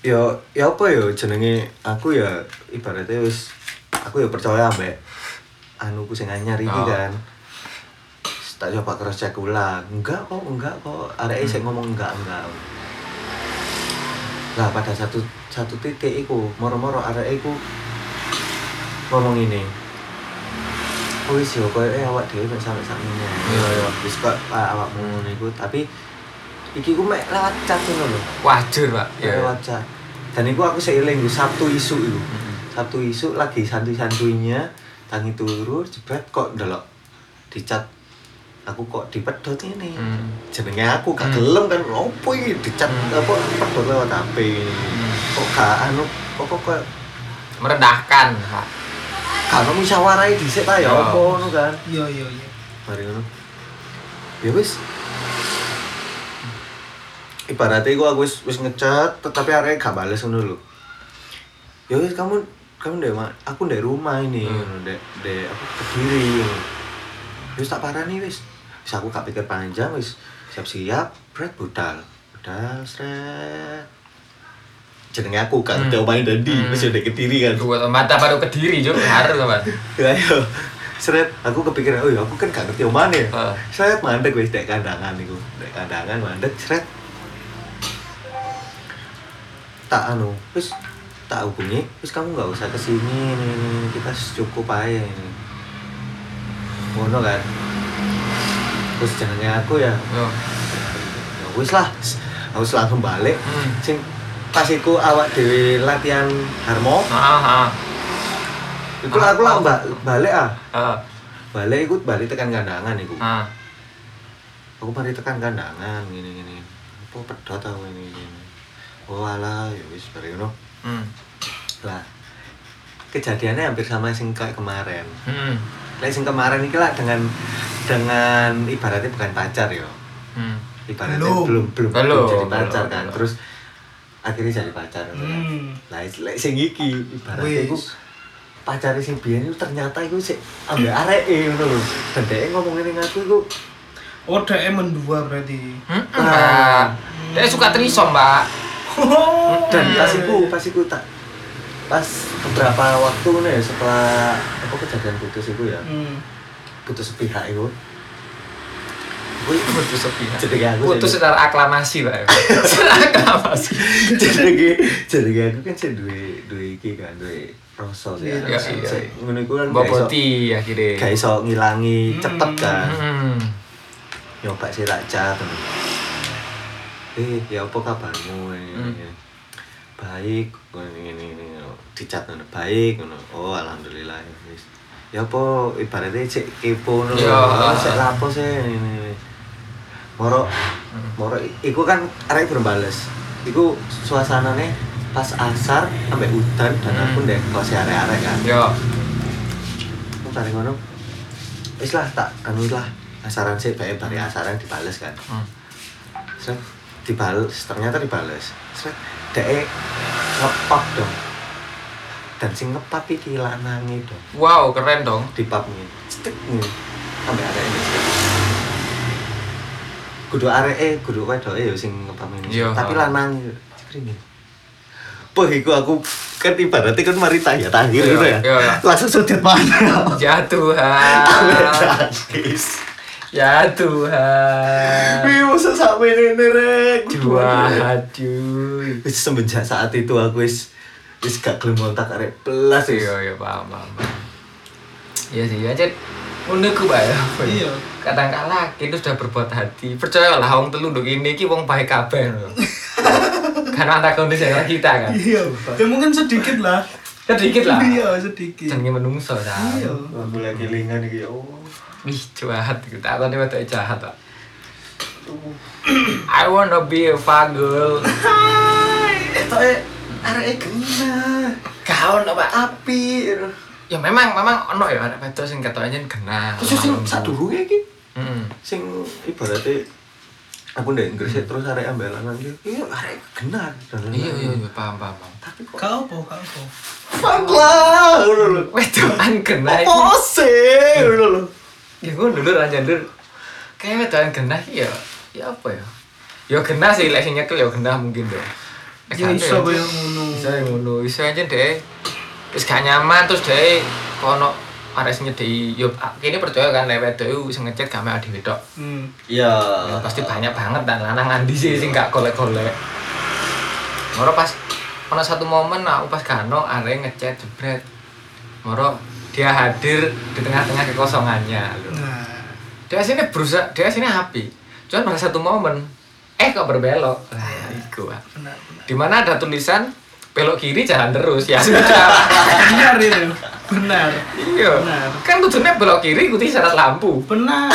Ya ya apa ya jenenge aku ya ibaratnya wis aku ya percaya ambek anuku sing anyar iki Oh. kan. Tak coba cross check ulang. Enggak kok, enggak kok. Arek sik ngomong enggak, enggak. Lah pada satu satu titik iku, moro-moro arek iku ngomong ini. Oh wis yo koyo eh awak dhewe sampe sakmene. Iya, iya. Wis kok awakmu ngono iku, tapi iki ku mek lewat chat ngono lho. wajur pak Ya. Lewat chat. Dan iku aku seiling iku Sabtu isu iku. Sabtu isu lagi santuy-santuinya tangi turu jebret kok ndelok di chat aku kok dipedot ini. Hmm. jenenge aku gak Hmm. gelem kan opo iki dicat Hmm. apa pedot lewat HP kok gak anu kok kok kok merendahkan pak gak ono musyawarah dhisik ta ya? Oh. apa ngono kan? Iya iya iya. mari ngono. Ya wis. Ibaratnya aku aku wis wis ngechat tetapi arek gak bales ngono lho. Ya wis kamu kamu ma- aku ndek rumah ini Hmm. ndek ndek aku kediri ngono. wis tak parani wis. Wis aku gak pikir panjang wis. Siap-siap berat budal. Budal sret jenenge aku kan Hmm. omahe dadi Hmm. wis ndek kediri kan. Gua mata baru ke diri jo harus pak ya ayo. Seret aku kepikiran oh ya aku kan gak ngerti omane ya. Heeh. seret mandek wis dek kandangan iku dek kandangan mandek seret. Tak anu wis tak hubungi wis kamu nggak usah ke sini ini, ini, ini. kita cukup aja ini. Ngono kan? Terus jangannya aku ya yo. Ya wis lah aku langsung balik. Hmm. sing pas iku awak dewe latihan harmo. Ah ah itu aku lah mbak balik ah. Balik ikut balik tekan kandangan iku. Ah aku mari tekan kandangan gini gini apa pedot aku ini gini oh alah ya wis bare ngono. Hmm. lah kejadiannya hampir sama sing kayak kemarin. Hmm. Lek sing kemarin iki lah dengan dengan ibaratnya bukan pacar yo hmm. ibaratnya Belum. belum belum, Belum, jadi pacar belum, kan. belum. terus akhirnya jadi pacar gitu. Hmm. lah lek sing iki ibaratnya Wis. iku pacare sing biyen itu ternyata iku sik ambek areke ngono lho dan dhek ngomong ngene aku iku Oh, dia mendua berarti. Hmm, Ah. Mbak. Dia suka trisom, Mbak. Oh, dan iya, pas iya, iku iya. pas iku tak pas beberapa waktu nih setelah apa kejadian putus iku ya Hmm. putus sepihak iku Wih, Putus kayak aku Putus secara aklamasi, Pak. Secara aklamasi. jadi jadi aku kan duwe duwe iki kan Sik- iya. sik ngono iku kan Boboti akhirnya. gak iso ngilangi Hmm. cepet kan Hmm. nyoba sih raja eh ya apa kabarmu ini, Hmm. ini. baik ini ini ini dicat baik oh alhamdulillah ya ya apa ibaratnya cek kepo ngono Ya. cek lapo sih ini. Moro moro iku kan arek berbales iku suasananya pas asar sampai hutan dan aku Hmm. ndek kos arek-arek kan Yo. aku tarik ngono wis lah tak anu lah asaran sih bae bari asaran dibales kan Hmm. Sret, dibales ternyata dibales Sret, dek ngepap dong dan sing ngepap iki lanange dong Wow, keren dong. di pub nih cetek nih sampai arek ini. Kudu arek eh kudu wedoke ya sing Iya. tapi lanange cekrine Wah, iku aku kan ibaratnya kan mari tanya tanya gitu ya. Langsung sudet mana? Ya Tuhan. Ya Tuhan. Wih, masa sampai ini rek. Dua. Wis semenjak saat itu aku wis wis gak gelem kontak arek belas. Iya, iya, paham, paham. paham. Iya sih, aja ngono ku Pak ya. Iya. Kadang kala kita sudah berbuat hati. Percayalah wong telu nduk ini iki wong baik kabeh lho. Karena ada kondisi yang kita kan. Iya. Ya mungkin sedikit lah. Sedikit lah. Iya, sedikit. Jenenge menungso ta. Iya. Aku lagi lingan iki ya. Wih, jahat gitu. Tak tahu wedok jahat tak. I wanna be a fagel. Etoke areke kena. Kau apa? Api. Ya memang memang ono ya anak wedok sing ketoknya genah. Terus sing sadurunge iki Heeh. sing ibaratnya aku ndek gresik terus arek ambelanan iki. Iya arek kena. Iya iya iya paham paham. paham. Tapi kok Kau apa? Kau apa? fuck lah. Wedokan genah iki. Apa sih? ngono lho. Ya ngono lho ra nyandur. Kayak wedokan genah iki ya. Ya apa ya? Ya genah sih lek sing nyekel ya genah mungkin deh. Ya iso koyo ngono. Bisa yang ngono, bisa aja deh. Terus gak nyaman terus deh kono arek sing nyedeki yo kene percaya kan wedok iku sing ngechat gak mek dhewe tok. Hmm. Iya. Ya, pasti banyak banget dan lanang nganti sih sing gak golek-golek. Moro pas ono satu momen aku pas kano arek ngechat jebret. Moro dia hadir di tengah-tengah kekosongannya lho. Nah. Dia sini berusaha, dia sini happy. Cuman pada satu momen eh kok berbelok. Lah iku. Pak. Benar, benar. Di mana ada tulisan belok kiri jalan terus ya sudah. Benar itu. Benar. iya. Benar. Kan tujuannya belok kiri ikuti syarat lampu. Benar.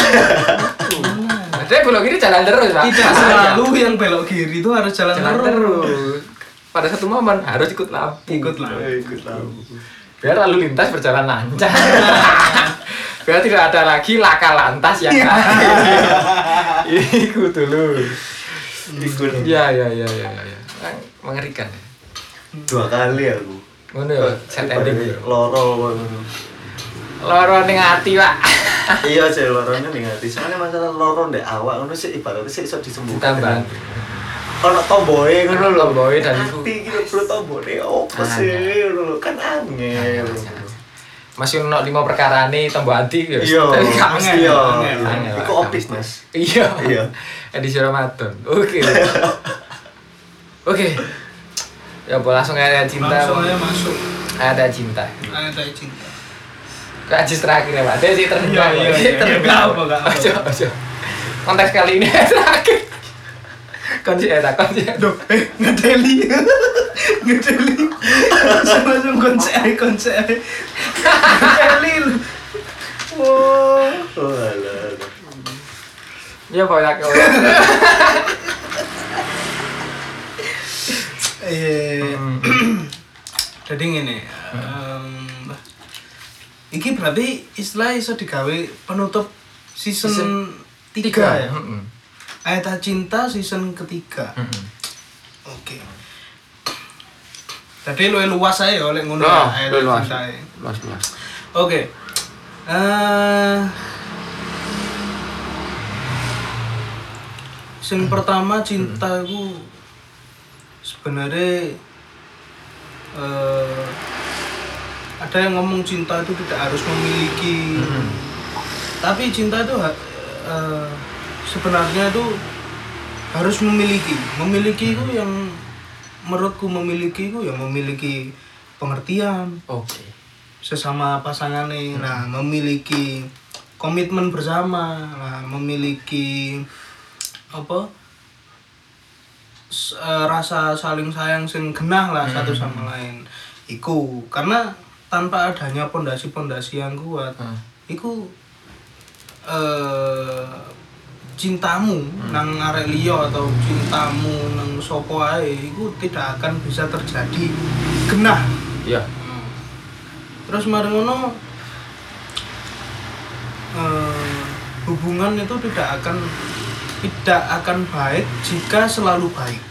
Benar. Dia belok kiri jalan terus, Pak. Tidak selalu yang belok kiri itu harus jalan, jalan terus. Pada satu momen harus ikut lampu. Ikut lah. Ikut tahu. Biar lalu lintas berjalan lancar. Biar tidak ada lagi laka lantas yang Ikut dulu. Ikut. Ya, ya, ya, ya, ya. ya. Kan Mengerikan. ya. Dua kali aku. Ngono ya, set ending. Loro ngono. Loro ning ati, Pak. Iya sih lorone ning ati. Soalnya masalah loro ndek awak ngono sih ibaratnya sih iso disembuhkan. Ditambah. Ono tomboe ngono lho. Tomboe dan iku. Ati iki lho bro tombone opo sih iya. ngono lho kan angel. Masih ono lima perkara nih tambah ati ya. Iya, Tapi gak mesti. iya. angel, angel, Iku Pak. optis, Mas. Iya. Iya. Edisi Ramadan. Oke. Oke. Ya boleh langsung ayat cinta. Langsung aja masuk. Ayat cinta. Ayat ayat cinta. Kajis terakhir ya, Pak. Dia sih terendah. Iya, iya, Dia iya. terendah. Gak apa. Ojo, ojo. Konteks kali ini ayat terakhir. Kunci ya, tak kunci. Duh, eh ngedeli. ngedeli. Langsung langsung konse ae, konse ae. Ngedeli. Wow. Oh alah. Ya, Pak, ya. Kak. Eh, Hmm. jadi ngene. em, iki berarti istilah iso digawe penutup season, Season 3 ya. Mm-mm. Ayat Cinta season ketiga. Mm-mm. Oke. Jadi lu luas aja oleh ngono ya, Ayat lu luas. Ya. Luas, luas. Oke. Eh Sing pertama cinta itu sebenarnya eh ada yang ngomong cinta itu tidak harus memiliki. Tapi cinta itu eh, sebenarnya itu harus memiliki. Memiliki itu yang menurutku memiliki itu yang memiliki pengertian, Oke. sesama pasangan nih nah memiliki komitmen bersama nah memiliki apa eh, rasa saling sayang sing genah lah satu sama lain iku karena tanpa adanya pondasi-pondasi yang kuat Hmm. iku eh cintamu nang arek liya atau cintamu nang sapa ae iku tidak akan bisa terjadi genah Iya. terus mari ngono eh, hubungan itu tidak akan tidak akan baik jika selalu baik.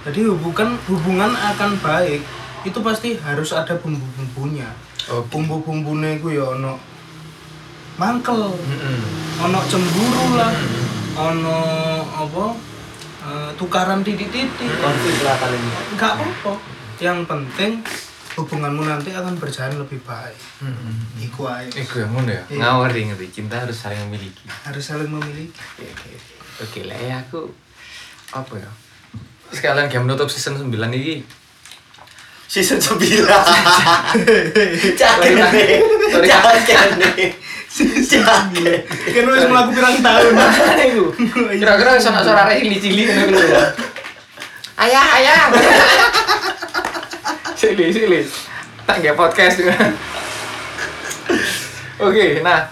Jadi hubungan hubungan akan baik itu pasti harus ada bumbu-bumbunya. Oke. bumbu-bumbunya itu ya ono mangkel ono cemburu lah ono apa eh, tukaran titik-titik. Konflik lah paling. Nggak apa-apa. Yang penting hubunganmu nanti akan berjalan lebih baik Mm-mm. iku ae Iku yang ngono ya. Iya. Ngawur ngerti. Cinta harus saling memiliki. harus saling memiliki Oke, oke, oke. Oke lah ya aku apa ya? Sekalian game menutup season 9 ini season 9 jangan nih jangan nih jangan kan wis mlaku pirang tahun Iku. Kira-kira sono suara cili-cili ngono lho. Ayah, ayah. Sili, sili. Tak nggak podcast. Oke, nah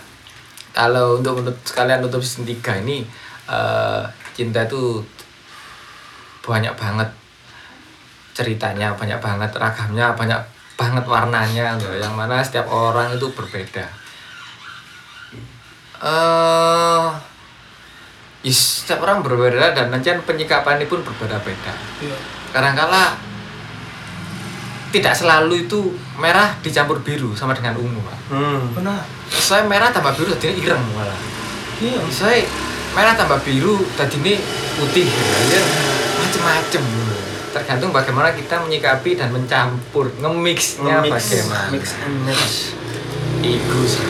kalau untuk menurut sekalian untuk season 3 ini eh, cinta itu banyak banget ceritanya, banyak banget ragamnya, banyak banget warnanya loh, yang mana setiap orang itu berbeda. Eh is, setiap orang berbeda dan nanti penyikapannya pun berbeda-beda. Iya. Kadang-kala tidak selalu itu merah dicampur biru sama dengan ungu, Pak. hmm. benar Saya merah tambah biru tadinya ireng malah. iya Saya merah tambah biru tadinya putih ya. macem-macem tergantung bagaimana kita menyikapi dan mencampur nge-mixnya Mix, bagaimana mix and match sih.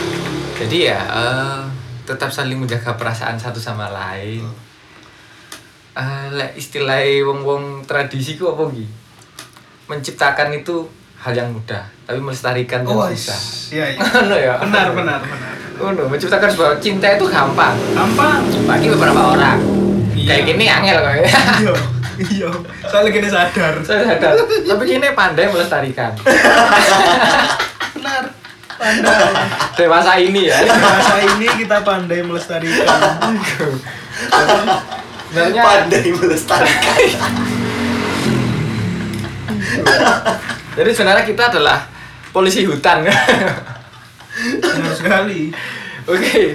Jadi ya eh, tetap saling menjaga perasaan satu sama lain. Eh, lek istilah wong-wong tradisi ku apa ki? Menciptakan itu hal yang mudah, tapi melestarikan yang oh susah. iya iya Ngono ya. benar benar benar Oh, menciptakan sebuah cinta itu gampang. gampang Bagi beberapa orang. Iya. Kayak gini angel kok. iya iya soalnya gini sadar Saya sadar. Tapi gini pandai melestarikan. benar pandai Dewasa ini ya. bahasa ini kita pandai melestarikan Sebenarnya pandai melestarikan Jadi sebenarnya kita adalah polisi hutan. benar sekali Oke.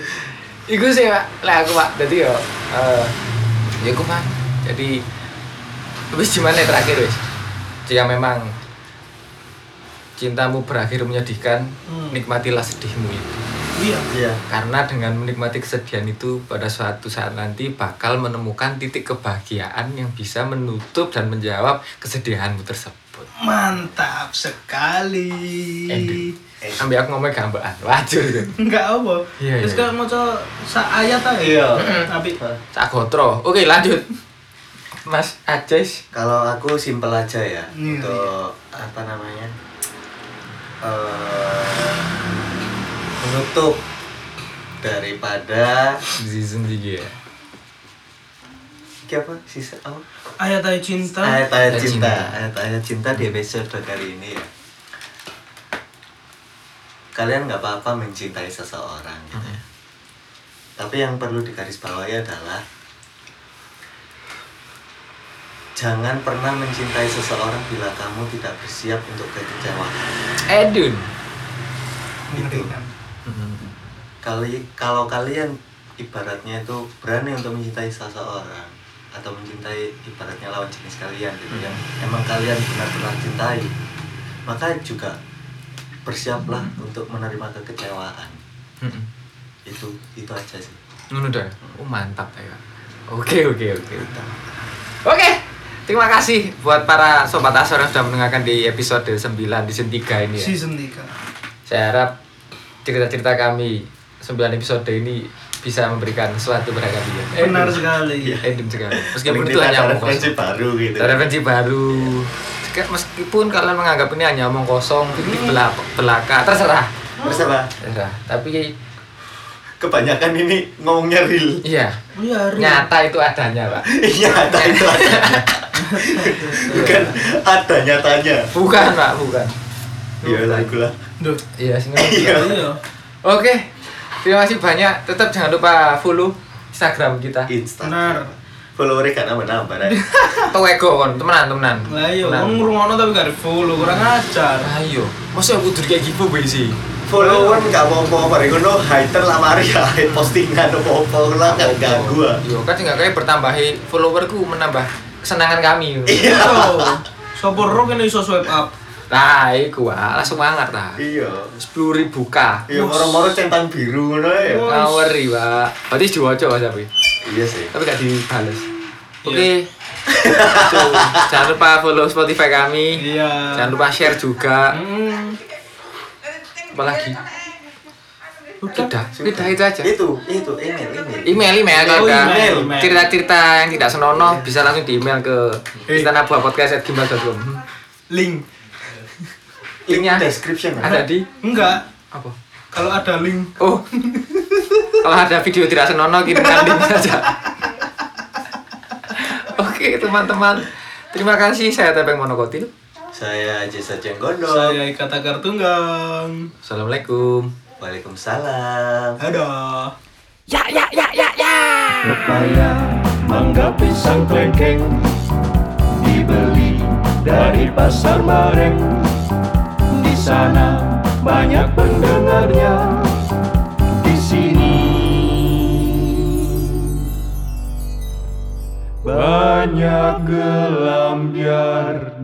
Iku sih Pak. Lah aku Pak. Jadi yo eh ya aku Pak. Jadi wis gimana ya terakhir wis? Jika memang cintamu berakhir menyedihkan, Hmm. nikmatilah sedihmu itu. iya iya Karena dengan menikmati kesedihan itu pada suatu saat nanti bakal menemukan titik kebahagiaan yang bisa menutup dan menjawab kesedihanmu tersebut. Mantap sekali Ending. Ambil aku ngomong gambaan, wajar enggak apa Iya, terus iya. kalau mau coba sa ayat aja Iya. tapi Sagotro. Oke, lanjut. Mas Ajes. kalau aku simpel aja ya Iya, untuk apa namanya eh, menutup daripada Season 3 ya. Iki apa sisa apa ayat ayat cinta. Ayat-ayat Ayat cinta. Ayat-ayat cinta di episode kali ini ya. Kalian nggak apa-apa mencintai seseorang gitu ya. tapi yang perlu digarisbawahi adalah jangan pernah mencintai seseorang bila kamu tidak bersiap untuk kekecewaan. Edun. mengerikan. Kali kalau kalian ibaratnya itu berani untuk mencintai seseorang atau mencintai ibaratnya lawan jenis kalian gitu yang emang kalian benar-benar cintai maka juga bersiaplah untuk menerima kekecewaan Mm-mm. itu itu aja sih Ngono dah. Oh, mantap ya. Oke, oke, oke. Oke. Terima kasih buat para sobat Asor yang sudah mendengarkan di episode 9 di season 3 ini ya. Season 3. Saya harap cerita-cerita kami 9 episode ini bisa memberikan sesuatu pada kalian. Benar sekali. Ending sekali. Meskipun Paling itu hanya omong referensi kosong. baru gitu Ada referensi baru. Sek- Meskipun kalian menganggap ini hanya omong kosong, fiktif belaka, belaka, terserah. terus apa Terserah. Tapi kebanyakan ini ngomongnya real iya, Oh iya, Ri. nyata itu adanya, Pak. iya ada itu ada bukan ada nyatanya Bukan, Pak, bukan. iya lagu lah Duh. Iya, sing Iya. Iya. Oke. Terima kasih banyak. Tetap jangan lupa follow Instagram kita. Instagram followernya kan nambah nambah right? Atau ego kon, temenan, temenan. Lah iya, ngrungokno tapi gak di-follow, kurang ajar. Ayo, masa aku kudu kayak giveaway sih? follower mau mau bareng ngono hater lah mari ya postingan apa apa lah nggak ganggu ah. Yo, kan tinggal kayak bertambahi followerku menambah kesenangan kami. iya. Sopo ro kene iso swipe up. Nah, iku ah, langsung mangat ta. iya Sepuluh ribu k. iya moro-moro centang biru ngono ya Oh. Ngaweri, Pak. Berarti diwaca Mas tapi. iya sih Tapi gak dibales. Oke. Tuh, jangan lupa follow Spotify kami. Iya. Jangan lupa share juga. Hmm. Apalagi? Udah, udah itu aja. itu itu email email Email, email, Oh, ada email, email. cerita-cerita yang tidak senonoh bisa langsung di email ke Eh. istanabuahpodcast@gmail.com. Link. Linknya description ada di Enggak. apa? Kalau ada link. Oh, kalau ada video tidak senonoh kirimkan link saja. Oke teman-teman, terima kasih saya Tepeng Monokotil. saya Jesa Cenggondo Saya Ika Tagar Tunggang. Assalamualaikum. Waalaikumsalam Dadah. Ya ya ya ya ya. Pepaya, mangga, pisang, klengkeng Dibeli dari pasar bareng sana banyak pendengarnya di sini banyak gelam biarnya.